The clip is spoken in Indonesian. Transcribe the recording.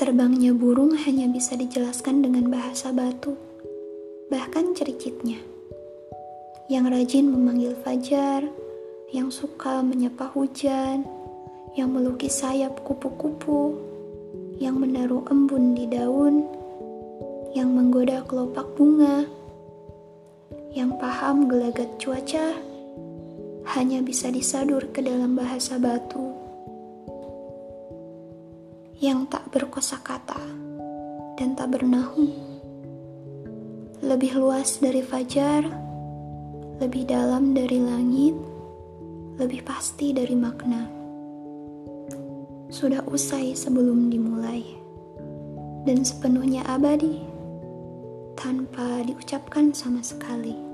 Terbangnya burung hanya bisa dijelaskan dengan bahasa batu, bahkan cericitnya. Yang rajin memanggil fajar, yang suka menyapa hujan, yang melukis sayap kupu-kupu, yang menaruh embun di daun, yang menggoda kelopak bunga, yang paham gelagat cuaca, hanya bisa disadur ke dalam bahasa batu yang tak berkosakata dan tak bernahu. Lebih luas dari fajar, lebih dalam dari langit, lebih pasti dari makna. Sudah usai sebelum dimulai, dan sepenuhnya abadi tanpa diucapkan sama sekali.